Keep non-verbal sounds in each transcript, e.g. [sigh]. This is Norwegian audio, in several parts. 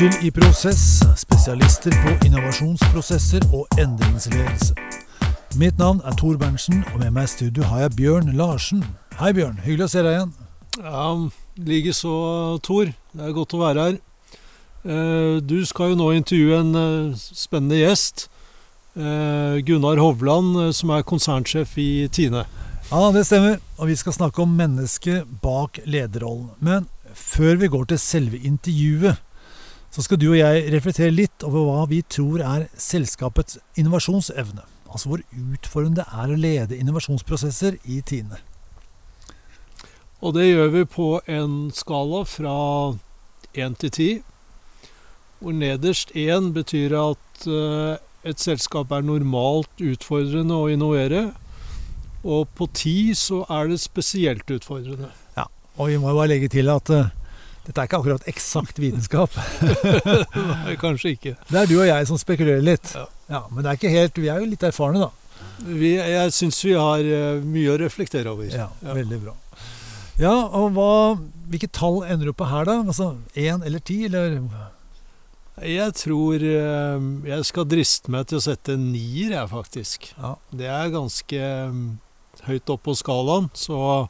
til I Prosess, spesialister på innovasjonsprosesser og endringsledelse. Mitt navn er Tor Berntsen, og med meg i studio har jeg Bjørn Larsen. Hei, Bjørn. Hyggelig å se deg igjen. Ja, likeså, Tor. Det er godt å være her. Eh, Du skal jo nå intervjue en eh, spennende gjest. Eh, Gunnar Hovland, som er konsernsjef i Tine. Ja, det stemmer. Og vi skal snakke om mennesket bak lederrollen. Men før vi går til selve intervjuet, så skal du og jeg reflektere litt over hva vi tror er selskapets innovasjonsevne. Altså hvor utfordrende det er å lede innovasjonsprosesser i Tine. Og det gjør vi på en skala fra 1 til 10. Hvor nederst 1 betyr at eh, et selskap er normalt utfordrende å innovere. Og på 10 så er det spesielt utfordrende. Ja, Og vi må jo bare legge til at eh, dette er ikke akkurat eksakt vitenskap. [laughs] Nei, kanskje ikke. Det er du og jeg som spekulerer litt. Ja. men det er ikke helt, vi er jo litt erfarne, da. Vi, jeg syns vi har eh, mye å reflektere over. Ja, Ja. Veldig bra. Ja, og hva, hvilke tall ender du på her, da? Altså Én eller ti, eller Jeg tror eh, jeg skal driste meg til å sette en nier, jeg, faktisk. Ja. Det er ganske mm, høyt opp på skalaen, så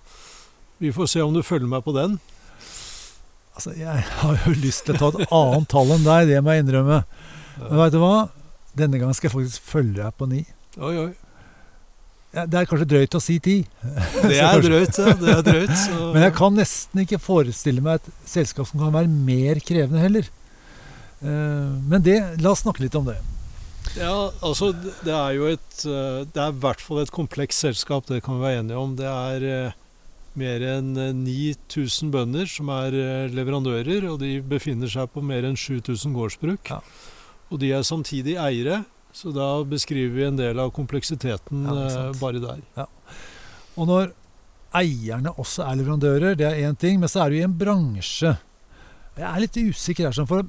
vi får se om du følger meg på den. Altså, jeg [laughs] har jo lyst til å ta et annet tall enn deg, det må jeg innrømme. Men veit du hva? Denne gangen skal jeg faktisk følge deg på ni. Oi, oi. Ja, det er kanskje drøyt å si ti, [laughs] Det er drøyt, ja. Det er drøyt. Så. [laughs] men jeg kan nesten ikke forestille meg et selskap som kan være mer krevende heller. Eh, Men det, la oss snakke litt om det. Ja, altså, det er jo et eh, Det er i hvert fall et komplekst selskap, det kan vi være enige om. Det er eh, mer enn eh, 9000 bønder som er eh, leverandører, og de befinner seg på mer enn 7000 gårdsbruk. Ja. Og de er samtidig eiere, så da beskriver vi en del av kompleksiteten Ja, eh, bare der. Og når eierne også er leverandører, det er én ting, men så er du i en bransje Jeg er litt usikker her, sånn, for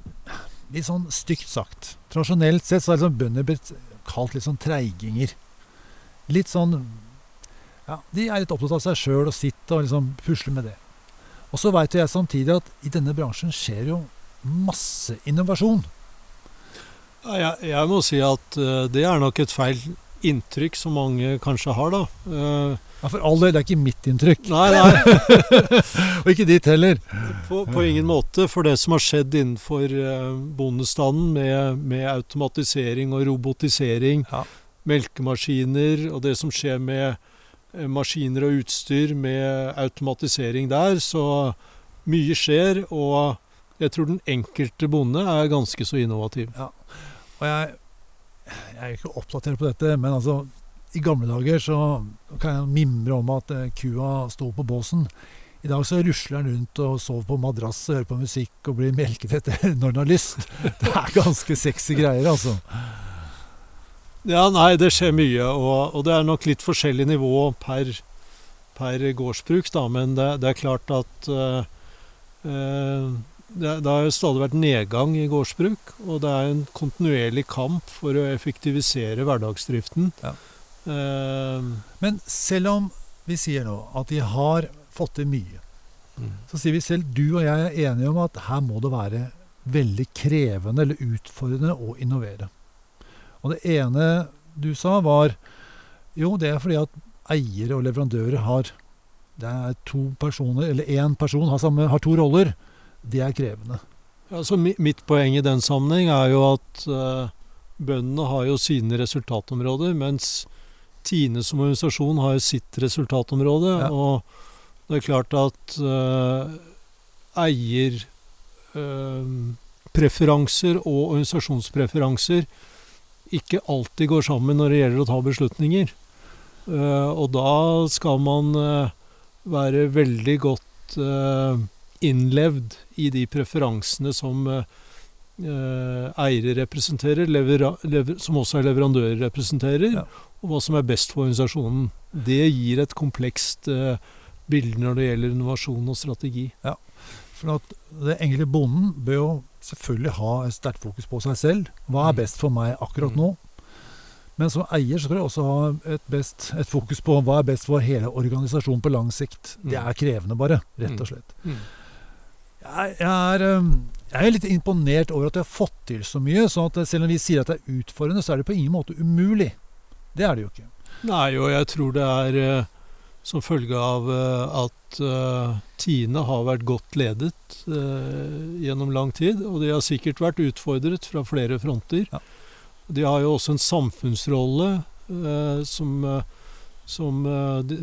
litt sånn stygt sagt. Tradisjonelt sett så er liksom bønder blitt kalt litt sånn treiginger. Litt sånn Ja, de er litt opptatt av seg sjøl og sitt og liksom pusler med det. Og så veit jeg samtidig at i denne bransjen skjer jo masse innovasjon. Ja, jeg, jeg må si at uh, det er nok et feil inntrykk som mange kanskje har, da. Uh, Ja, For all del, det er ikke mitt inntrykk. nei, nei. [laughs] Og ikke ditt heller. På, på ingen måte. For det som har skjedd innenfor eh, bondestanden med, med automatisering og robotisering, Ja. melkemaskiner og det som skjer med maskiner og utstyr med automatisering der, så mye skjer. Og jeg tror den enkelte bonde er ganske så innovativ. Og jeg, jeg er ikke oppdatert på dette, men altså i gamle dager så kan jeg mimre om at eh, kua sto på båsen. I dag så rusler den rundt og sover på madrass, hører på musikk og blir melket etter [laughs] når den har lyst. Det er ganske sexy greier, altså. Ja, nei, det skjer mye, og, og det er nok litt forskjellig nivå per, per gårdsbruk, da, men det, det er klart at uh, uh, det, det har jo stadig vært nedgang i gårdsbruk, og det er en kontinuerlig kamp for å effektivisere hverdagsdriften. Ja. Uh, Men selv om vi sier nå at de har fått til mye, så sier vi selv du og jeg er enige om at her må det være veldig krevende eller utfordrende å innovere. Og det ene du sa, var jo, det er fordi at eiere og leverandører har Det er to personer, eller én person har, samme, har to roller. Det er krevende. Ja, så mitt poeng i den sammenheng er jo at uh, bøndene har jo sine resultatområder, mens Tine som organisasjon har jo sitt resultatområde. Ja. Og det er klart at uh, eierpreferanser og organisasjonspreferanser ikke alltid går sammen når det gjelder å ta beslutninger. Eh, og da skal man eh, være veldig godt eh, innlevd i de preferansene som eiere representerer, levera, lever, som også er leverandører representerer, Ja. og hva som er best for organisasjonen. Det gir et komplekst bilde når det gjelder innovasjon og strategi. Ja, For at det enkelte bonden bør jo selvfølgelig ha et sterkt fokus på seg selv. Hva er Mm. best for meg akkurat Mm. nå? Men som eier så skal du også ha et, best, et fokus på hva er best for hele organisasjonen på lang sikt. Det Mm. er krevende, bare. Rett og slett. Jeg, jeg, er, Jeg er litt imponert over at vi har fått til så mye. sånn at selv om vi sier at det er utfordrende, så er det på ingen måte umulig. Det er det jo ikke. Nei, og jeg tror det er eh, som følge av eh, at eh, Tine har vært godt ledet eh, gjennom lang tid. Og de har sikkert vært utfordret fra flere fronter. Ja. De har jo også en samfunnsrolle som, som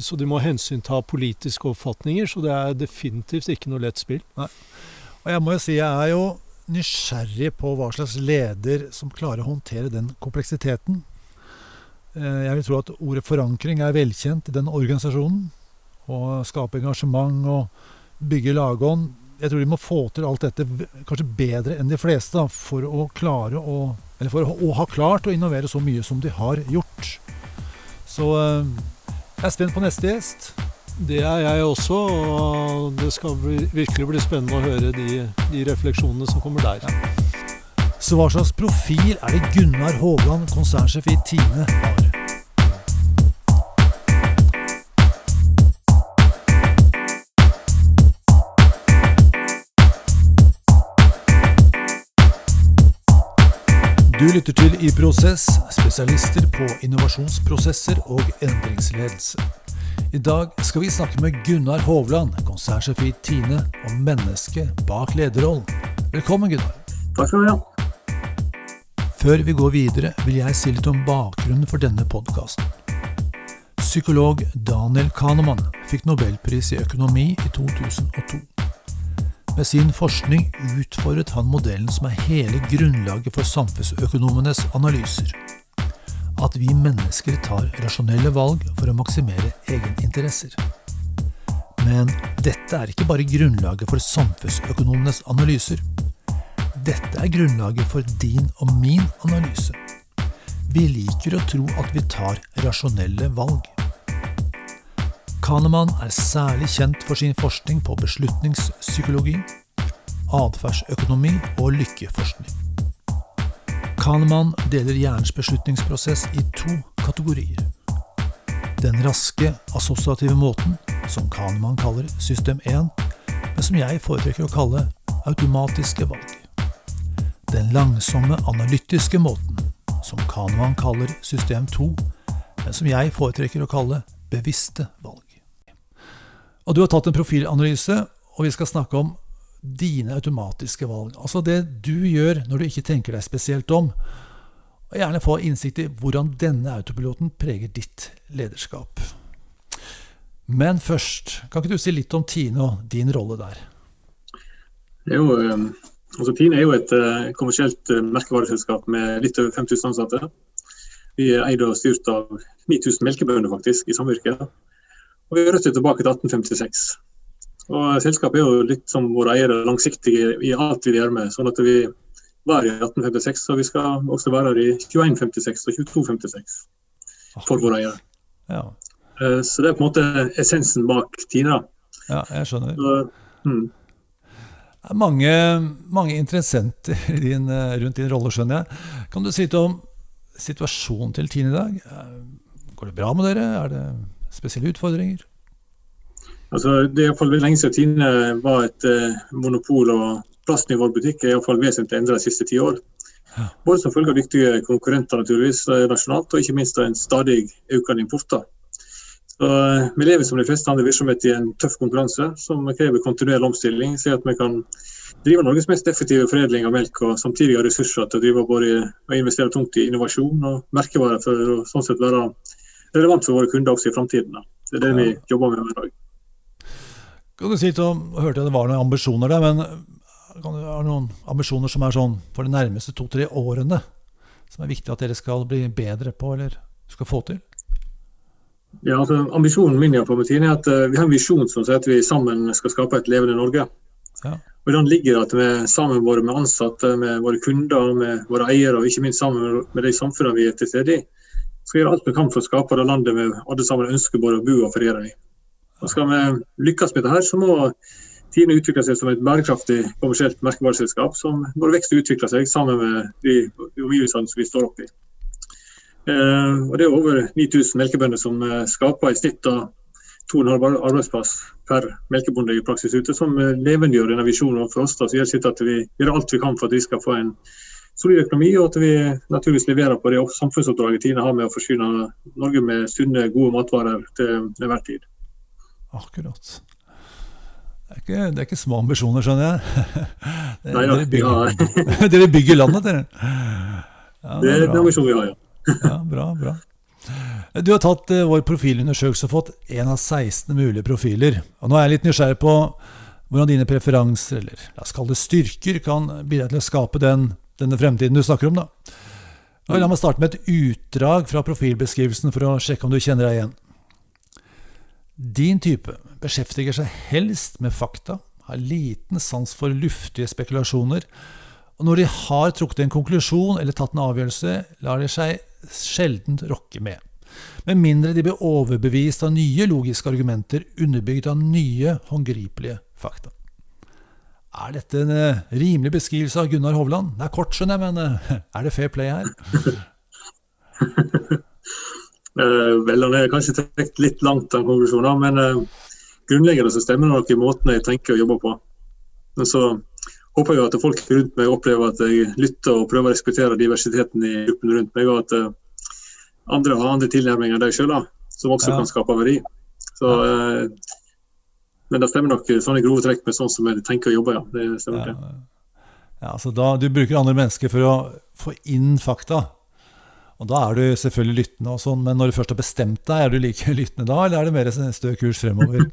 Så de må hensynta politiske oppfatninger. Så det er definitivt ikke noe lett spill. Og jeg må jo si jeg er jo nysgjerrig på hva slags leder som klarer å håndtere den kompleksiteten. Eh, Jeg vil tro at ordet forankring er velkjent i den organisasjonen. Å skape engasjement og bygge lagånd. Jeg tror de må få til alt dette kanskje bedre enn de fleste da, for å klare å Eller for å, ha klart å innovere så mye som de har gjort. Så eh, jeg er spent på neste gjest. Det er jeg også, og det skal bli, virkelig bli spennende å høre de, de refleksjonene som kommer der. Så hva slags profil er det Gunnar Hovland, konsernsjef i Tine, har? Du lytter til I Prosess, spesialister på innovasjonsprosesser og endringsledelse. I dag skal vi snakke med Gunnar Hovland, konsernsjef i Tine, om mennesket bak lederrollen. Velkommen, Gunnar. Takk skal du ha. Før vi går videre, vil jeg si litt om bakgrunnen for denne podkasten. Psykolog Daniel Kahneman fikk nobelpris i økonomi i 2002. Med sin forskning utfordret han modellen som er hele grunnlaget for samfunnsøkonomenes analyser. At vi mennesker tar rasjonelle valg for å maksimere egeninteresser. Men dette er ikke bare grunnlaget for samfunnsøkonomenes analyser. Dette er grunnlaget for din og min analyse. Vi liker å tro at vi tar rasjonelle valg. Kahneman er særlig kjent for sin forskning på beslutningspsykologi, atferdsøkonomi og lykkeforskning. Kahneman deler hjernens beslutningsprosess i to kategorier. Den raske, assosiative måten, som Kahneman kaller system 1, men som jeg foretrekker å kalle automatiske valg. Den langsomme, analytiske måten, som Kahneman kaller system 2, men som jeg foretrekker å kalle bevisste valg. Og Du har tatt en profilanalyse, og vi skal snakke om dine automatiske valg. Altså det du gjør når du ikke tenker deg spesielt om. Og gjerne få innsikt i hvordan denne autopiloten preger ditt lederskap. Men først, kan ikke du si litt om Tine og din rolle der? Er jo, eh, altså Tine er jo et uh, kommersielt uh, merkevareselskap med litt over 5000 ansatte. Vi er eid og styrt av 9000 melkebønder faktisk, i samvirket. Og vi er rødt tilbake til 1856. Og Selskapet er jo litt som våre eiere, langsiktige i alt vi gjør med. Sånn at vi var i 1856, og vi skal også være her i 2156 og 2256 for våre eiere. Ja, Uh, Så det er på en måte essensen bak Tina. ja jeg skjønner. Så, mm. Det er mange, mange interessenter din, rundt din rolle, skjønner jeg. Kan du si litt om situasjonen til Tine i dag? Eh, Går det bra med dere? Er det spesielle utfordringer? Altså, det er i hvert fall lenge siden Tine var et eh, monopol, og plassen i vår butikk er i hvert fall vesentlig endret de siste ti år. Ja. Både som følge av dyktige konkurrenter naturligvis eh, nasjonalt, og ikke minst en stadig økende import. Så, eh, vi lever som de fleste andre virksomheter i en tøff konkurranse som krever kontinuerlig omstilling, slik at vi kan drive Norges mest effektive foredling av melk, og samtidig ha ressurser til å drive både og investere tungt i innovasjon og merkevarer for å sånn sett være relevant for våre kunder også i framtiden. Det er det vi jobber med hver dag. Kan du si jeg hørte jeg det var noen ambisjoner der, men kan du ha noen ambisjoner som er sånn for de nærmeste to-tre årene? Som er viktig at dere skal bli bedre på, eller skal få til? Ja, altså Ambisjonen min i er at uh, vi har en visjon som sier at vi sammen skal skape et levende Norge. Ja. Og I den ligger det at vi sammen våre med ansatte, med våre kunder, med våre eiere og ikke minst sammen med de samfunnene vi er til stede i, skal gjøre alt vi kan for å skape det landet vi alle sammen ønsker både å bo og feriere i. Og Skal vi lykkes med dette, så må Tine utvikle seg som et bærekraftig kommersielt merkevareselskap som både vekst og utvikler seg sammen med de omgivelsene som vi står oppe i. Eh, og Det er over 9000 melkebønder som eh, skaper i snitt en halv arbeidsplass per melkebonde i praksis ute, som levendegjør denne visjonen for oss. Da, så gjør at vi gjør alt vi kan for at vi skal få en solid økonomi, og at vi naturligvis leverer på det samfunnsoppdraget Tine har med å forsyne Norge med sunne, gode matvarer til enhver tid. Akkurat. Det er, ikke, det er ikke små ambisjoner, skjønner jeg. [laughs] Det, Nei, ja, dere, bygger, ja. [laughs] dere bygger landet, dere. Ja, Det er bra. den ambisjonen vi har, ja. Ja, bra, bra. Du har tatt eh, vår profilundersøkelse og fått en av 16 mulige profiler. Og nå er jeg litt nysgjerrig på hvordan dine preferanser, eller la oss kalle det styrker, kan bidra til å skape den, denne fremtiden du snakker om. da. La meg starte med et utdrag fra profilbeskrivelsen for å sjekke om du kjenner deg igjen. Din type beskjeftiger seg helst med fakta, har liten sans for luftige spekulasjoner, og når de har trukket en konklusjon eller tatt en avgjørelse, lar de seg sjelden rokke med. Med mindre de blir overbevist av nye logiske argumenter underbygd av nye håndgripelige fakta. Er dette en eh, rimelig beskrivelse av Gunnar Hovland? Det er kort, skjønner jeg, men eh, er det fair play her? [laughs] Eh, vel, han er kanskje trukket litt langt, den konklusjonen, men grunnleggende så stemmer det nok i måten jeg tenker å jobbe på. Men så håper jeg at folk rundt meg opplever at jeg lytter og prøver å respektere diversiteten i gruppen rundt meg, og at eh, andre har andre tilnærminger enn deg sjøl, som også Ja. kan skape verdi. Så, eh, men det stemmer nok sånne grove trekk med sånn som jeg tenker og jobber, ja. Det stemmer Ja, nok. ja, så da, du bruker andre mennesker for å få inn fakta. Og da er du selvfølgelig lyttende, og sånn, men når du først har bestemt deg, er du like [laughs] lyttende da, eller er det mer stø kurs fremover?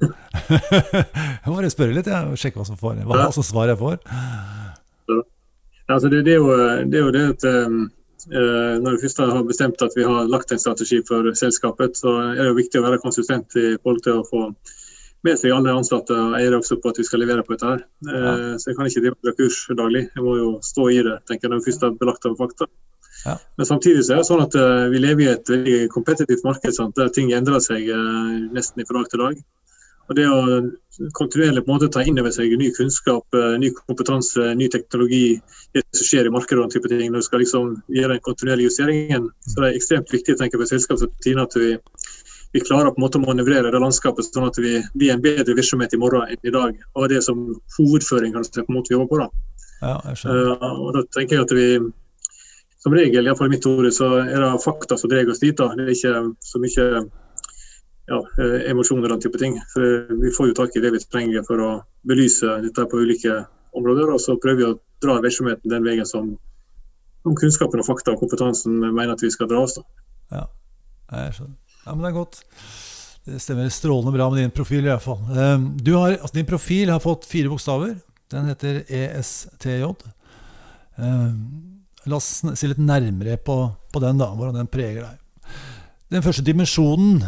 [laughs] jeg må bare spørre litt, jeg, sjekke hva som, får, hva, hva altså svar jeg får. Altså det, det, er jo, det er jo det at eh, når vi først har bestemt at vi har lagt en strategi for selskapet, så er det jo viktig å være konsistent i forhold til å få med seg alle ansatte og eiere også på at vi skal levere på dette. her. Eh, Så jeg kan ikke drive kurs daglig. Jeg må jo stå i det tenker jeg, når vi først har belagt av fakta. Ja. Men samtidig så er det sånn at uh, vi lever i et veldig kompetitivt marked sant? der ting endrer seg uh, nesten fra dag til dag. Og Det å kontinuerlig på en måte ta inn over seg ny kunnskap, uh, ny kompetanse, ny teknologi, det som skjer i markedet og den type ting, når du skal liksom gjøre den kontinuerlige justeringen, så det er ekstremt viktig tenker for selskap som Tina at vi, vi klarer på en måte å manøvrere det landskapet sånn at vi blir en bedre virksomhet i morgen enn i dag. Og det som hovedføring kanskje, på en måte vi jobber på. da. Ja, jeg skjønner. Eh, og da tenker jeg at vi som regel, iallfall i mitt hode, så er det fakta som drar oss dit. da. Det er ikke så mye ja, eh, emosjoner og den type ting. For Vi får jo tak i det vi trenger for å belyse dette på ulike områder. Og så prøver vi å dra virksomheten den veien som, som kunnskapen og fakta og kompetansen mener at vi skal dra oss. da. Ja, jeg skjønner. Ja, men det er godt. Det stemmer strålende bra med din profil i hvert fall. Eh, Du har, altså din profil har fått fire bokstaver. Den heter ESTJ. Eh, La oss se litt nærmere på, på den, da, hvordan den preger deg. Den første dimensjonen,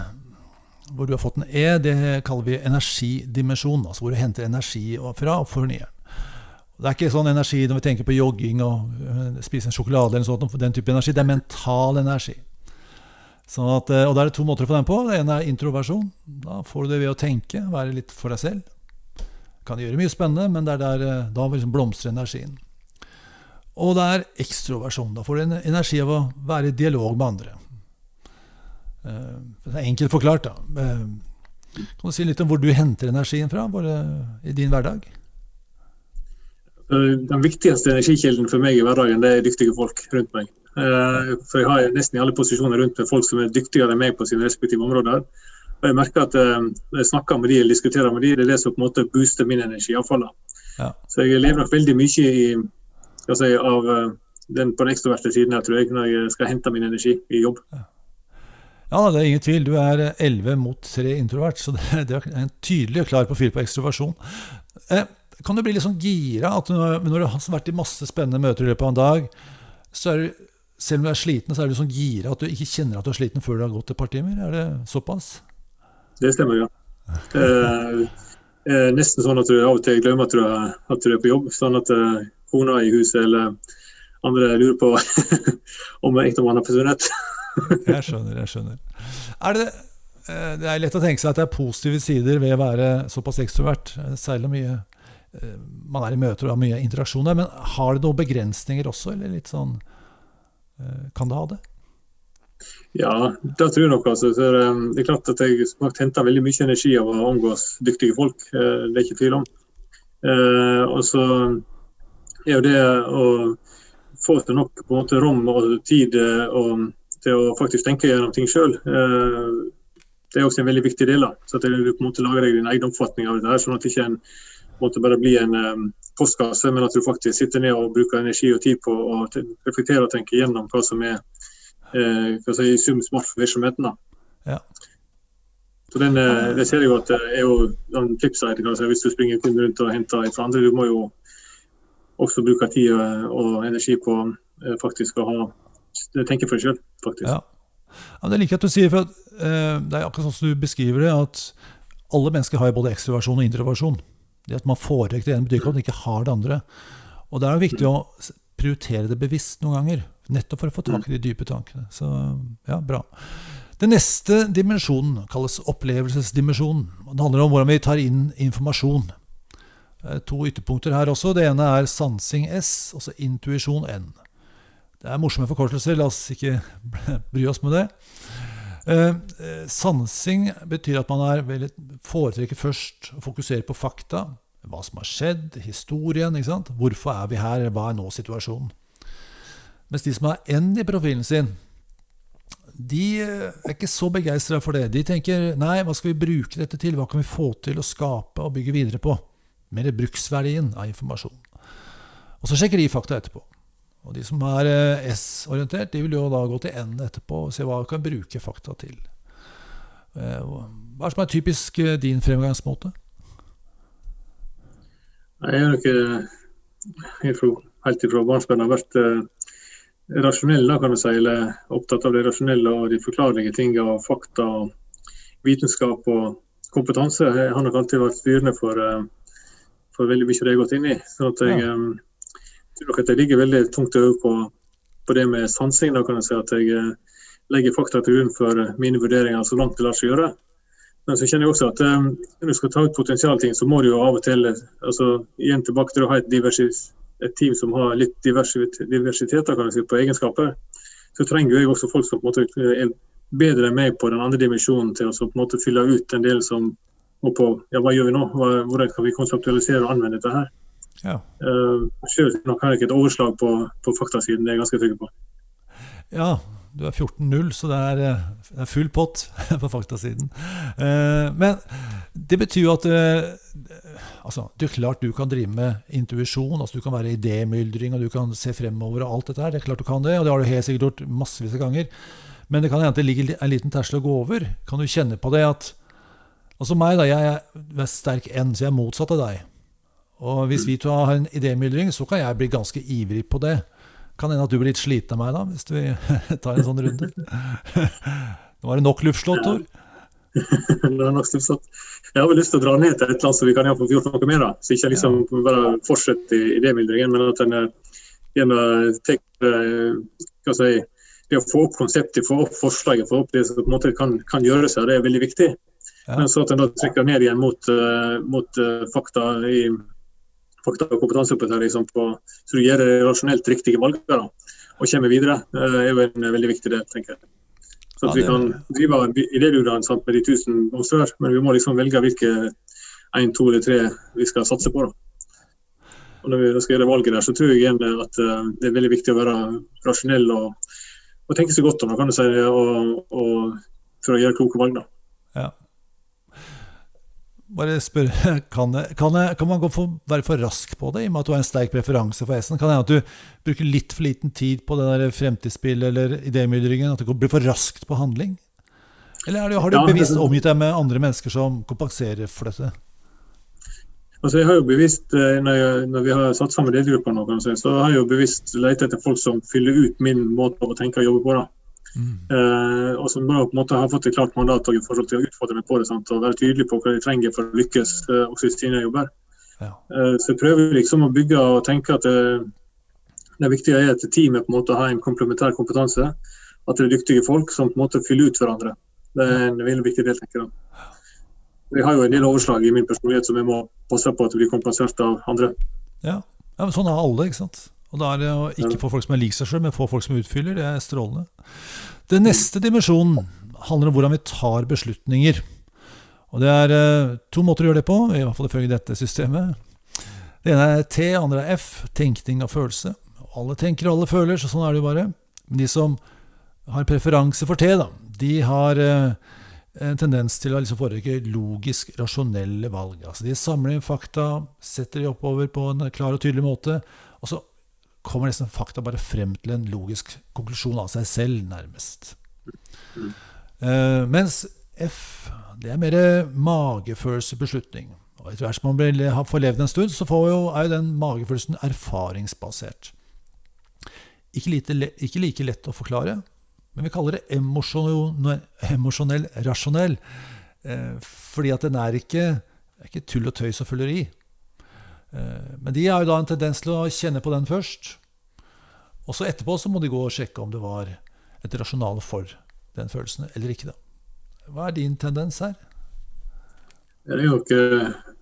hvor du har fått en E, det kaller vi energidimensjon. Altså hvor du henter energi fra og fornyer den. Det er ikke sånn energi når vi tenker på jogging og øh, spise en sjokolade eller sånt, den type energi. Det er mental energi. Sånn at, øh, og da er det to måter å få den på. Det ene er introversjon. Da får du det ved å tenke, være litt for deg selv. Kan gjøre mye spennende, men det er der, øh, da liksom blomstrer energien. Og det er ekstroversjon. Da får du energi av å være i dialog med andre. Eh, Det er enkelt forklart, da. Eh, Kan du si litt om hvor du henter energien fra i din hverdag? Eh, Den viktigste energikilden for meg i hverdagen, det er dyktige folk rundt meg. For jeg har nesten i alle posisjoner rundt meg folk som er dyktigere enn meg på sine respektive områder. Og jeg merker at når jeg snakker med de eller diskuterer med de, det er det som på en måte booster min energi. i alle. Ja. Så jeg lever nok veldig mye i, skal si, av eh, den på den ekstroverte siden her, tror jeg, når jeg skal hente min energi i jobb. Ja, det er ingen tvil. Du er 11 mot 3 introvert, så [laughs] det, det er en tydelig og klar profil på ekstroversjon. Eh, kan du bli litt sånn gira at når, når du har vært i masse spennende møter i løpet av en dag, så er du, selv om du er sliten, så er du sånn gira at du ikke kjenner at du er sliten før du har gått et par timer? Er det såpass? Det stemmer, ja. [laughs] Eh, eh, nesten sånn at du av og til glemmer at du er, at du er på jobb. Sånn at kona i huset eller andre lurer på [laughs] om ektemannen har forsvunnet. [laughs] Jeg skjønner, jeg skjønner. Er det, eh, det er lett å tenke seg at det er positive sider ved å være såpass ekstrovert, eh, særlig mye eh, man er i møter og har mye interaksjoner. Men har det noen begrensninger også, eller litt sånn Kan det ha det? Ja, det tror jeg nok. altså. Det er klart at Jeg henter veldig mye energi av å omgås dyktige folk. Det er ikke tvil om. Og så er jo det å få til nok på en måte rom og tid og, til å faktisk tenke gjennom ting sjøl. Det er også en veldig viktig del. da, så at Du på en måte lager deg din egen oppfatning av det her, sånn at det ikke en måte bare blir en um, postkasse, men at du faktisk sitter ned og bruker energi og tid på å reflektere og tenke gjennom hva som er eh, hva i sum smart for virksomheten. Ja. Så den, eh, Det ser jeg jo at det er jo en flipside si, hvis du springer kun rundt og henter fra andre. Du må jo også bruker tid og energi på eh, faktisk å ha, tenke for deg sjøl, faktisk. Ja. Ja, det liker jeg at du sier, for at, uh, det er akkurat sånn som du beskriver det, at alle mennesker har både ekstroversjon og introversjon. Det at man foretrekker det ene, betyr ikke at man ikke har det andre. Og det er jo viktig å prioritere det bevisst noen ganger, nettopp for å få tak i de dype tankene. Så ja, bra. Den neste dimensjonen kalles opplevelsesdimensjonen. Det handler om hvordan vi tar inn informasjon. To ytterpunkter her også. Det ene er sansing S, altså intuisjon N. Det er morsomme forkortelser, la oss ikke [laughs] bry oss med det. Eh, eh, sansing betyr at man er veldig, foretrekker først å fokusere på fakta. Hva som har skjedd, historien. ikke sant? Hvorfor er vi her? Hva er nå situasjonen? Mens de som har N i profilen sin, de eh, er ikke så begeistra for det. De tenker nei, hva skal vi bruke dette til? Hva kan vi få til å skape og bygge videre på? Mer bruksverdien av informasjon. Og så sjekker de fakta etterpå. Og de som er eh, S-orientert, de vil jo da gå til N etterpå og se hva de kan bruke fakta til. Eh, hva er som er typisk eh, din fremgangsmåte? Jeg er nok helt ifra barnsben har vært rasjonell, kan du si, eller opptatt av det rasjonelle og de forklarlige tingene og fakta og vitenskap og kompetanse. Jeg har nok alltid vært styrende for, for veldig mye av det jeg har gått inn i. sånn at jeg... Ja tror nok at jeg ligger veldig tungt over på, på, det med sansing. Da kan jeg si at jeg eh, legger fakta til grunn for eh, mine vurderinger så langt det lar seg gjøre. Men så kjenner jeg også at um, når du skal ta ut potensialting, så må du jo av og til altså igjen tilbake til å ha et, et team som har litt diversitet kan jeg si, på egenskaper. Så trenger jeg også folk som på en måte er bedre enn meg på den andre dimensjonen til å på en måte fylle ut en del som må på ja, hva gjør vi nå, hvordan kan vi konseptualisere og anvende dette her. Ja. Uh, selv nok har jeg ikke et overslag på, på faktasiden, det er jeg ganske trygg på. Ja, du er 14-0, så det er, eh, det er, full pott [laughs] på faktasiden. Uh, men det betyr jo at uh, altså, det er klart du kan drive med intuisjon. Altså, du kan være idémyldring og du kan se fremover og alt dette her. Det er klart du kan det, og det har du helt sikkert gjort massevis av ganger. Men det kan hende det ligger en liten terskel å gå over. Kan du kjenne på det at Altså meg, da, jeg er sterk N, så jeg er motsatt av deg. Og hvis vi to har en idémyldring, så kan jeg bli ganske ivrig på det. Kan hende at du blir litt sliten av meg da, hvis vi [laughs] tar en sånn runde. Nå var det nok luftslått, Tor. [laughs] det er nok luftslått. Jeg har vel lyst til å dra ned til et eller annet så vi kan få gjort noe mer. da. Så ikke liksom bare fortsette i idémyldringen, men at en gjerne tar hva si, det å få opp konseptet, få opp forslaget, få opp det som på en måte kan, kan gjøres her, det er veldig viktig. Men så at en da trekker ned igjen mot, uh, mot uh, fakta i fakta- og kompetanseoppdatering liksom, så du gjør rasjonelt riktige valg da, og kommer videre, eh, er jo en veldig viktig del, tenker jeg. Så at Vi kan drive idédugnaden med de tusen blomster, men vi må liksom velge hvilke én, to eller tre vi skal satse på. da. Og Når vi skal gjøre valget der, så tror jeg igjen at eh, det er veldig viktig å være rasjonell og, og tenke seg godt om det, kan du si, og, og for å gjøre kloke valg. da. Ja bare spør, [laughs] kan, kan, kan man for, være for rask på det, i og med at du har en sterk preferanse for S-en? Kan det hende at du bruker litt for liten tid på det der fremtidsspillet eller idémyldringen? At det blir for raskt på handling? Eller det, har du bevisst omgitt deg med andre mennesker som kompenserer for dette? Altså jeg har jo bevisst, eh, når, jeg, når vi har satt sammen delgrupper, så har jeg jo bevisst lett etter folk som fyller ut min måte å tenke og jobbe på. da. Uh, og som bare på en måte har fått et klart mandat i forhold til å utfordre meg på det sant? og være tydelig på hva de trenger for å lykkes uh, også i sine jobber. Ja. Uh, så jeg prøver liksom å bygge og tenke at det viktige er at teamet på en måte har en komplementær kompetanse. At det er dyktige folk som på en måte fyller ut hverandre. Det er en veldig viktig del. tenker jeg. Jeg har jo en del overslag i min personlighet som jeg må passe på at blir kompensert av andre. Ja, ja men sånn er alle, ikke sant. Og da er det å ikke få folk som er lik seg sjøl, men få folk som utfyller. Det er strålende. Den neste dimensjonen handler om hvordan vi tar beslutninger. Og Det er eh, to måter å gjøre det på, i hvert fall ifølge dette systemet. Det ene er T, andre er F, tenkning og følelse. Alle tenker og alle føler, så sånn er det jo bare. Men de som har preferanse for T, da, de har eh, en tendens til å liksom foretrekke logisk rasjonelle valg. Altså De samler inn fakta, setter de oppover på en klar og tydelig måte, og så kommer nesten fakta bare frem til en logisk konklusjon av seg selv, nærmest. Uh, mens F det er mer magefølelsebeslutning. Og etter hvert som man har får levd en stund, så jo, er jo den magefølelsen erfaringsbasert. Ikke, lite, ikke, like lett å forklare, men vi kaller det emosjonell rasjonell. Eh, fordi at den er ikke, er ikke tull og tøys og føleri. Eh, men de har jo da en tendens til å kjenne på den først. Og så etterpå så må de gå og sjekke om det var et rasjonale for den følelsen eller ikke. da. Hva er din tendens her? Det er ikke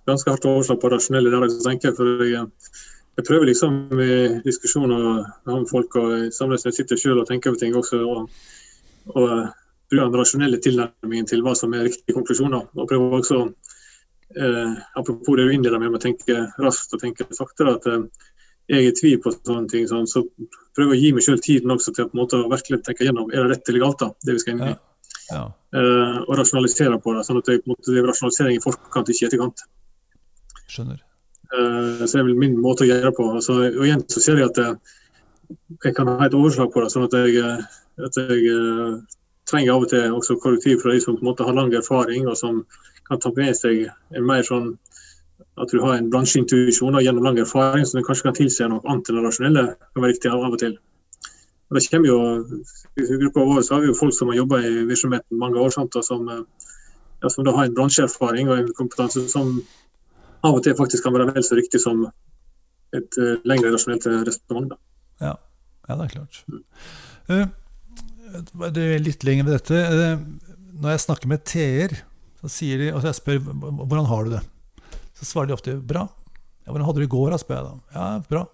ganske hardt overslag på rasjonelle der jeg tenker. for jeg, jeg prøver liksom i diskusjoner med folk og samles jeg sitter selv og tenker over ting også. og, og bruker den rasjonelle tilnærmingen til hva som er riktige konklusjoner. og prøver også eh, Apropos det du innleder med å tenke raskt og tenke saktere. at eh, jeg er i tvil på sånne ting, sånn, så prøver jeg å gi meg selv tiden også til å på virkelig tenke gjennom er det rett eller galt. da, det vi skal inn i. Ja. Ja. Eh, og rasjonalisere på det, sånn at jeg på en måte driver rasjonalisering i forkant, ikke i etterkant. Skjønner. Uh, så det er vel min måte å gjøre på. Altså, og igjen så ser jeg at jeg, eh, jeg kan ha et overslag på det, sånn at jeg, at jeg trenger av og til også korrektiv fra de som på en måte har lang erfaring, og som kan ta med seg en mer sånn at du har en bransjeintuisjon gjennom lang erfaring som du kanskje kan tilse noe annet enn det rasjonelle kan være riktig av og til. Og det kommer jo, I gruppa vår så har vi jo folk som har jobba i virksomheten mange år, sant, og som, ja, som, da har en bransjeerfaring og en kompetanse som av og til faktisk kan være vel så riktig som et uh, lengre rasjonelt resonnement. Ja. ja, det er klart. Uh, det er litt lenger ved dette. Uh, når jeg snakker med TR, så sier de, og jeg spør hvordan har du det så svarer de ofte 'bra'. Ja, 'Hvordan hadde du i går?' da, spør jeg da. 'Ja, bra'.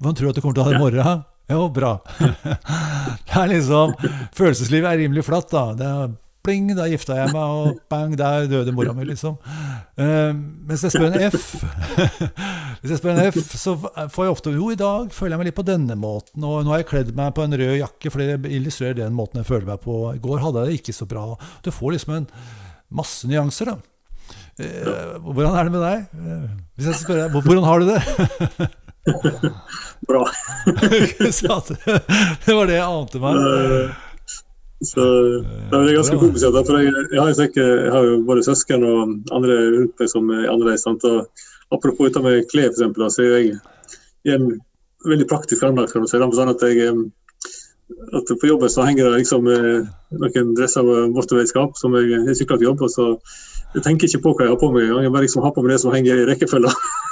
'Hvordan tror du at du kommer til å ha det i morgen?' [laughs] Jo, bra. [laughs] det er liksom Følelseslivet er rimelig flatt, da. Det er pling, da gifta jeg meg, og bang, der døde mora mi, liksom. Uh, mens jeg spør en F [laughs] Hvis jeg spør en F, så får jeg ofte Jo, i dag føler jeg meg litt på denne måten, og nå har jeg kledd meg på en rød jakke, for det illustrerer den måten jeg føler meg på. I går hadde jeg det ikke så bra. Du får liksom en masse nyanser, da. Eh, hvordan er det med deg? Eh, hvis jeg spør deg, hvordan har du det? Bra. [laughs] det var det jeg ante meg. Eh, så det er ganske komplisert. For jeg, jeg, har jo, jeg, har jo både søsken og andre rundt meg som er annerledes. Apropos dette med klær, f.eks. Så jeg i en veldig praktisk anlagt. Sånn at jeg at på jobben så henger det liksom noen dresser av vedskap, som jeg, jeg sykler til jobb. og så jeg tenker ikke på hva jeg har på meg engang. Jeg bare liksom har på meg det som henger i rekkefølga.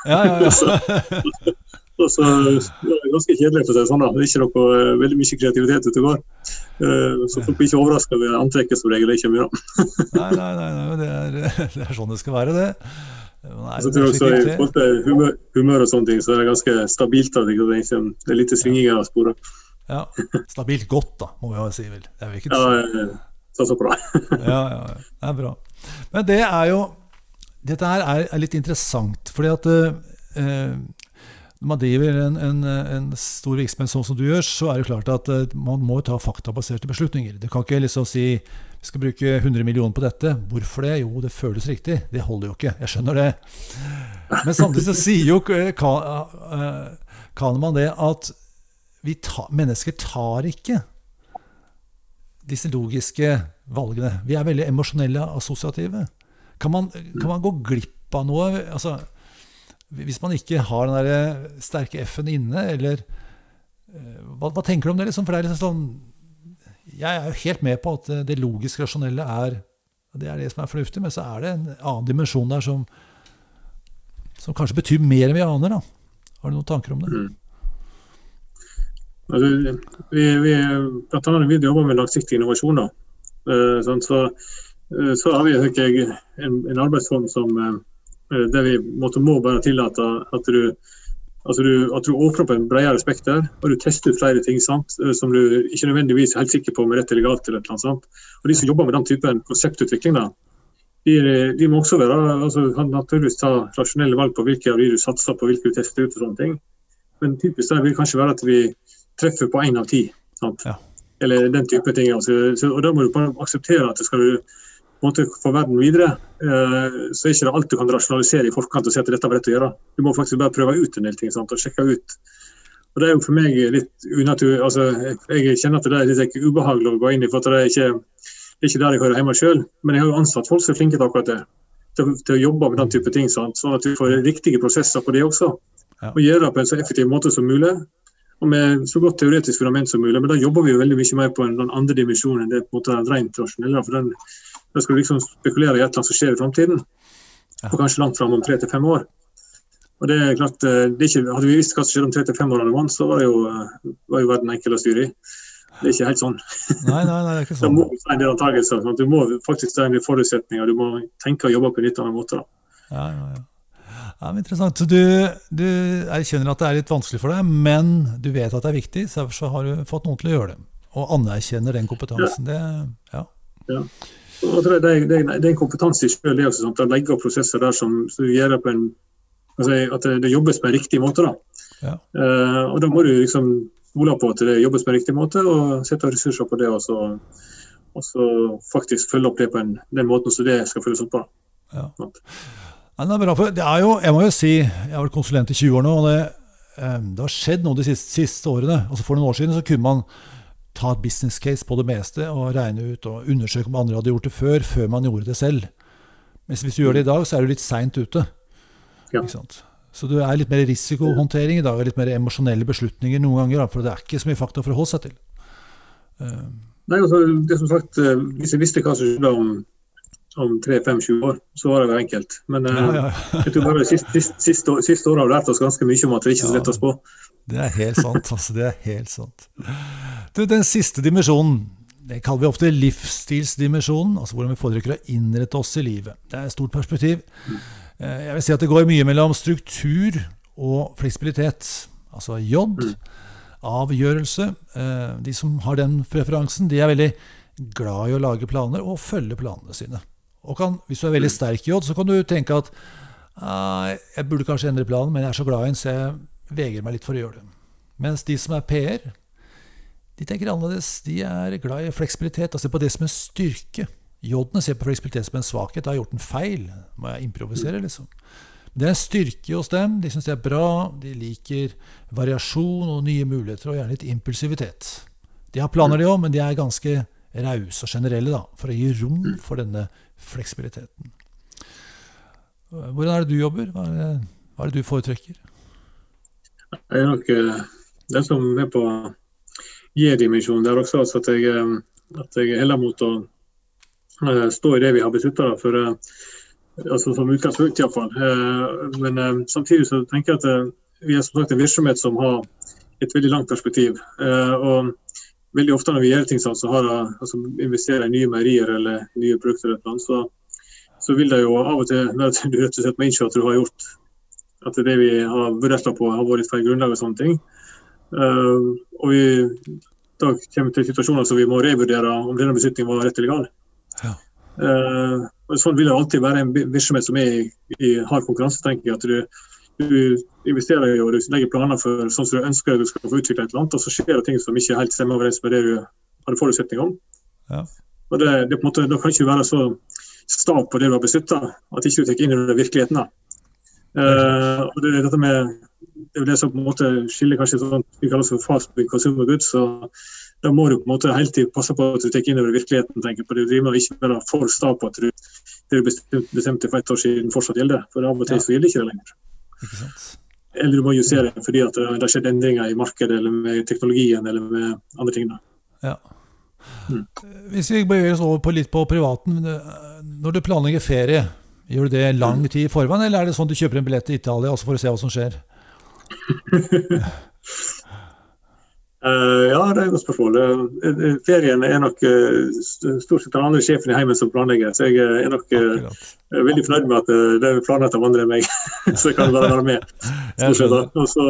Ja, ja, ja. [laughs] så, så det er ganske kjedelig, for å si sånn. da. Det er ikke noe uh, veldig mye kreativitet ute og går. Så folk blir ikke overraska ved antrekket som regel. ikke mye. nei, nei, nei, nei det, er, [laughs] det, er, sånn det skal være, det. Nei, så tror jeg også I forhold til humør, humør, og sånne ting, så er det ganske stabilt. Da. Det er litt svinginger av sporet. Ja, Stabilt godt, da, må vi jo si. vel. Det er vel ikke ja, så, så bra. [laughs] ja, ja, ja. Det er bra. Men det er jo Dette her er, er litt interessant, fordi at eh, når man driver en, en, en, stor virksomhet sånn som du gjør, så er det klart at eh, man må ta faktabaserte beslutninger. Du kan ikke liksom si vi skal bruke 100 millioner på dette. Hvorfor det? Jo, det føles riktig. Det holder jo ikke. Jeg skjønner det. Men samtidig så sier jo eh, Kahneman det at ta, mennesker tar ikke disse logiske valgene. Vi er veldig emosjonelle assosiative. Kan man, kan man, gå glipp av noe? Altså, hvis man ikke har den der sterke F-en inne, eller eh, hva, hva, tenker du om det? Liksom? For det er liksom sånn Jeg er jo helt med på at det logisk rasjonelle er det er det som er fornuftig, men så er det en annen dimensjon der som, som kanskje betyr mer enn vi aner. da. Har du noen tanker om det? Mm. Altså, vi, vi, blant annet vi jobber med langsiktig innovasjoner. Eh, sånn, så, eh, så, har vi jeg, en, en, arbeidsform som, eh, der vi måtte, må bare tillate at du Altså du, at du åpner på en bredere spekter, og du tester ut flere ting sant? Som du ikke nødvendigvis er helt sikker på om er rett eller galt. eller noe. Sant? Og De som jobber med den typen konseptutvikling, da, de, de må også være, altså, naturligvis ta rasjonelle valg på hvilke av de du satser på, hvilke du tester ut. og sånne ting. Men typisk der vil kanskje være at vi treffer på én av ti. Ja. Eller den type ting. Altså. Så, og Da må du bare akseptere at skal du måte få verden videre, uh, så er ikke det alt du kan rasjonalisere i forkant og si at dette var rett å gjøre. Du må faktisk bare prøve ut en del ting sant? og sjekke ut. Og Det er jo for meg litt unaturlig. Altså, jeg kjenner at det er litt ubehagelig å gå inn i, for det er ikke, det er ikke der jeg hører hjemme sjøl. Men jeg har jo ansatt folk som er flinke til akkurat det. Til, til å jobbe med den type ting, sant? sånn at vi får riktige prosesser på det også. Ja. Og gjøre det på en så effektiv måte som mulig. Og med så godt teoretisk fundament som mulig. Men da jobber vi jo veldig mye mer på en, den andre dimensjonen enn det på en måte rent rasjonelle. For den, da skal du liksom spekulere i et eller annet som skjer i framtiden. Og kanskje langt fram om tre til fem år. Og det er klart, eh, det er ikke, Hadde vi visst hva som skjedde om tre til fem år, Mann, så var, det jo, eh, var jo verden enkel å styre i. Det er ikke helt sånn. Nei, nei, nei, det er ikke [laughs] sånn. må du en del antakelser. sånn Du må faktisk ta en del forutsetninger. Du må tenke og jobbe på en litt annen måte. da. Ja, ja, ja. Ja, interessant. Så du, du erkjenner at det er litt vanskelig for deg, men du vet at det er viktig, så derfor så har du fått noen til å gjøre det. Og anerkjenner den kompetansen. Det, ja. Og det, det, det, det er en kompetanse i sjøl, det også. Å legge opp prosesser der som, som gjør på en altså, At det jobbes på en riktig måte. da. Ja. Uh, og da må du liksom stole på at det jobbes på en riktig måte, og sette ressurser på det. Og så, og så faktisk følge opp det på en, den måten som det skal følges opp på. Ja. Nei, det er bra, for det er jo, jeg må jo si, jeg har vært konsulent i 20 år nå, og det, eh, det har skjedd noe de siste, siste årene. Altså For noen år siden så kunne man ta et business case på det meste og regne ut og undersøke om andre hadde gjort det før, før man gjorde det selv. Mens hvis du gjør det i dag, så er du litt seint ute. Ja. Så du er litt mer risikohåndtering i dag, litt mer emosjonelle beslutninger noen ganger. For det er ikke så mye fakta for å holde seg til. Eh, Nei, altså, det som sagt, eh, Hvis jeg visste hva som skjedde om, om 3-5-7 år, så var det jo enkelt. Men eh, ja, ja. jeg tror bare siste, siste, siste, siste året har vi lært oss ganske mye om at det ikke er så lett å spå. Det er helt sant. altså Det er helt sant. Du, den siste dimensjonen, det kaller vi ofte livsstilsdimensjonen. Altså hvordan vi foretrekker å innrette oss i livet. Det er et stort perspektiv. Eh, Jeg vil si at det går mye mellom struktur og fleksibilitet. Altså J, avgjørelse. Eh, De som har den preferansen, de er veldig glad i å lage planer og følge planene sine. Og kan, hvis du er veldig sterk i J, så kan du tenke at uh, jeg burde kanskje endre planen, men jeg er så glad i den, så jeg vegrer meg litt for å gjøre det. Mens de som er PR, de tenker annerledes. De er glad i fleksibilitet Altså ser på det som en styrke. J-ene ser på fleksibilitet som en svakhet. Da har jeg gjort en feil. Må jeg improvisere, liksom. Det er en styrke hos dem. De syns det er bra. De liker variasjon og nye muligheter, og gjerne litt impulsivitet. De har planer, de òg, men de er ganske rause og generelle da, for å gi rom for denne fleksibiliteten. Hvordan er det du jobber? Hva er det, hva er det du foretrekker? Jeg er nok det som er på J-dimensjonen der også, altså at jeg, eh, at jeg heller mot å eh, stå i det vi har beslutta. Altså som utgangspunkt, iallfall. Uh, men eh, samtidig så tenker jeg at eh, vi er som sagt en virksomhet som har et veldig langt perspektiv. Eh, og veldig ofte når vi gjør ting sånn, så har jeg, altså, investerer i nye meierier eller nye produkter, eller noe, så, så vil det jo av og til at [laughs] du rett og slett må innse at du har gjort at det vi har vurdert på, har vært feil grunnlag og sånne ting. Uh, og vi da kommer til situasjoner som vi må revurdere om denne beslutningen var rett eller gal. Ja. Uh, sånn vil det alltid være en virksomhet som er i, i hard konkurranse. tenker jeg, at du, du investerer og du legger planer for sånn som du ønsker du skal få utvikle et eller annet, og så skjer det ting som ikke helt stemmer overens med det du hadde forutsetning om. Ja. Og det, det på en måte, Da kan ikke være så sta på det du har beslutta, at ikke du tar inn over virkeligheten. da. Uh, og det, dette med, det er det som på en måte skiller kanskje sånn vi kaller det fast food consumer goods. så Da må du på en måte hele tiden passe på at du tar inn over virkeligheten. tenker på det. Du må ikke være for sta på at du, det du bestemte, for et år siden fortsatt gjelder. For av og til så gjelder ikke det lenger. Ikke sant? Eller du må justere fordi at det har skjedd endringer i markedet eller med teknologien eller med andre ting. da. Ja. Mm. Hvis vi beveger oss over på litt på privaten. eh, Når du planlegger ferie, gjør du det lang tid i forveien, eller er det sånn du kjøper en billett til Italia også for å se hva som skjer? [laughs] Uh, ja, det er et godt spørsmål. Uh, ferien er nok uh, stort sett den andre sjefen i heimen som planlegger, så jeg er nok veldig fornøyd med at det er planlagt av andre enn meg. [laughs] så jeg kan bare være med. [laughs] Stort sett Også,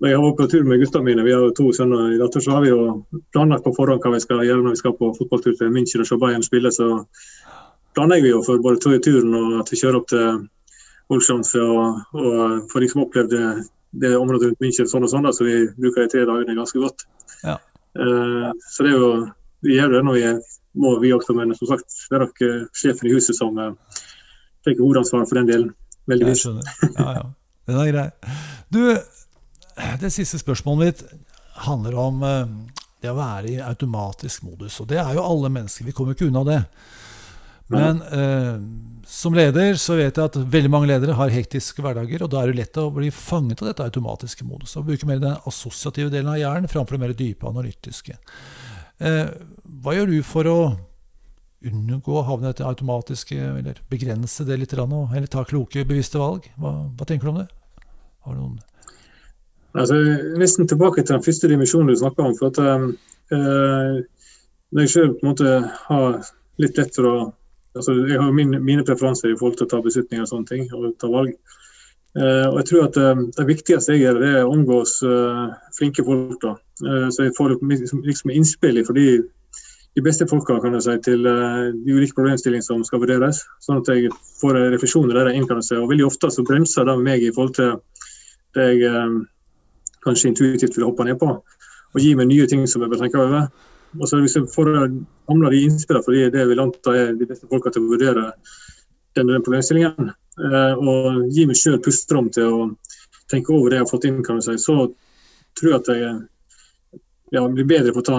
når jeg har vært på tur med gutta mine, vi har jo to sønner i datter, så har vi jo planlagt på forhånd hva vi skal gjøre når vi skal på fotballtur til München og se Bayern spille. Så planlegger vi jo for både turen og at vi kjører opp til Olsjanse og, og får liksom opplevd det det området rundt München sånn og sånn, så vi bruker de tre dagene ganske godt. Ja. Uh, så det er jo Vi gjør det når vi må, vi også, men som sagt, det er nok uh, sjefen i huset som uh, tar hovedansvaret for den delen. Veldig Jeg skjønner. Ja, ja. Den er grei. Du, det siste spørsmålet mitt handler om det å være i automatisk modus. Og det er jo alle mennesker. Vi kommer ikke unna det. Men eh, som leder så vet jeg at veldig mange ledere har hektiske hverdager, og da er det lett å bli fanget av dette automatiske modus og bruke mer den assosiative delen av hjernen framfor det mer dype analytiske. Eh, hva gjør du for å unngå å havne i dette automatiske, eller begrense det litt, eller ta kloke, bevisste valg? Hva, hva tenker du om det? Har du noen Altså, nesten tilbake til den første dimensjonen du snakka om. for at øh, Når jeg sjøl har litt lett for å altså, Jeg har min, mine preferanser i forhold til å ta beslutninger og sånne ting, og ta valg. Eh, og jeg tror at eh, Det viktigste jeg gjør, det er å omgås eh, flinke folk. da. så jeg får liksom, liksom innspill fra de, de, beste folka kan jeg si, til de ulike problemstillingene som skal vurderes. Sånn at jeg får refleksjoner der jeg inn. kan si. Og Veldig ofte så bremser det meg i forhold til det jeg kanskje intuitivt vil hoppe ned på. Og gi meg nye ting som jeg bør tenke over. Og så Hvis jeg får samla de innspillene, for det vil anta er de beste folka til å vurdere denne den problemstillingen, eh, og gi meg sjøl pusterom til å tenke over det jeg har fått inn, kan du si, så tror jeg at jeg ja, blir bedre på å ta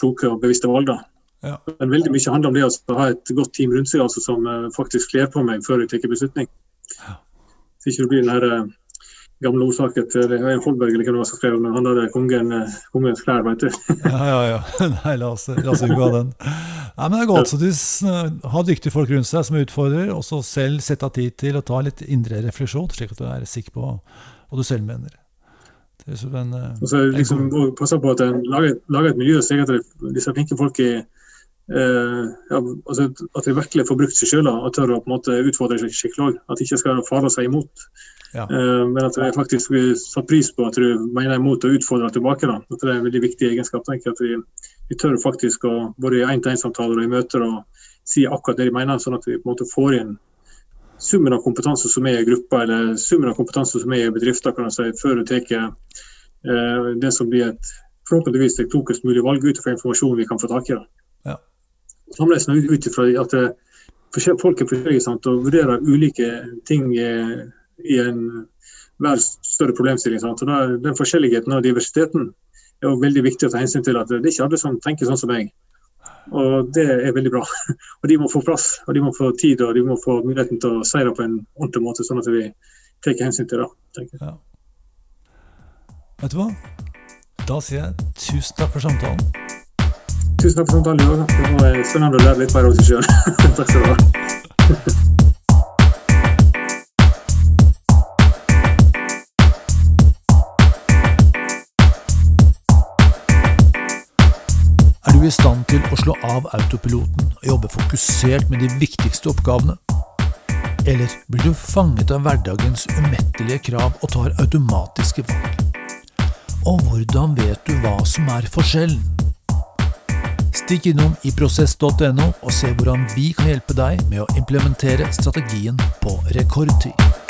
kloke og bevisste valg. da. Ja. Men veldig mye handler om det å ha et godt team rundt seg altså, som uh, faktisk kler på meg før jeg tar beslutning. Ja. Så ikke det blir den her, uh, gamle ordtaket til Holberg eller hvem det var som skrev men han hadde kongen, eh, kongens klær, vet du. [laughs] ja, ja, ja. [laughs] Nei, la oss, la oss unngå den. Nei, men Det er godt Så du har dyktige folk rundt seg som utfordrer, og så selv sette av tid til å ta litt indre refleksjon, slik at du er sikker på hva du selv mener. Det er en, eh, og så liksom, Passe på at en lager, lager, et miljø slik at disse flinke folk er ja, altså at de virkelig får brukt seg sjøl og tør å på en måte utfordre seg skikkelig. At de ikke skal fare seg imot. Ja. Uh, men at de faktisk blir satt pris på at du mener imot og utfordrer tilbake. Da. At det er en veldig viktig egenskap. tenker At vi, vi tør faktisk å både i én-til-én-samtaler og i møter og si akkurat det de mener, sånn at vi på en måte får inn summen av kompetanse som er i gruppa, eller summen av kompetanse som er i bedrifter, kan jeg si, før du tar uh, det som blir et forhåpentligvis et klokest mulig valg ut fra informasjonen vi kan få tak i. Da. Samles ut ifra at det, folk er forskjellige og vurderer ulike ting. Eh, i en hver større problemstilling. Sant? Og da, Den forskjelligheten og diversiteten er jo veldig viktig å ta hensyn til. at Det er ikke alle som tenker sånn som meg. Og det er veldig bra. [laughs] Og de må få plass, og de må få tid og de må få muligheten til å si det på en ordentlig måte, sånn at vi tar hensyn til det. tenker jeg. Ja. Vet du hva? Da sier jeg tusen takk for samtalen. Tusen takk for samtalen. Det var spennende å lære litt mer om seg sjøl. takk skal du ha. Er du i stand til å slå av autopiloten og jobbe fokusert med de viktigste oppgavene? Eller blir du fanget av hverdagens umettelige krav og tar automatiske valg? Og hvordan vet du hva som er forskjellen? Stikk innom i prosess.no og se hvordan vi kan hjelpe deg med å implementere strategien på rekordtid.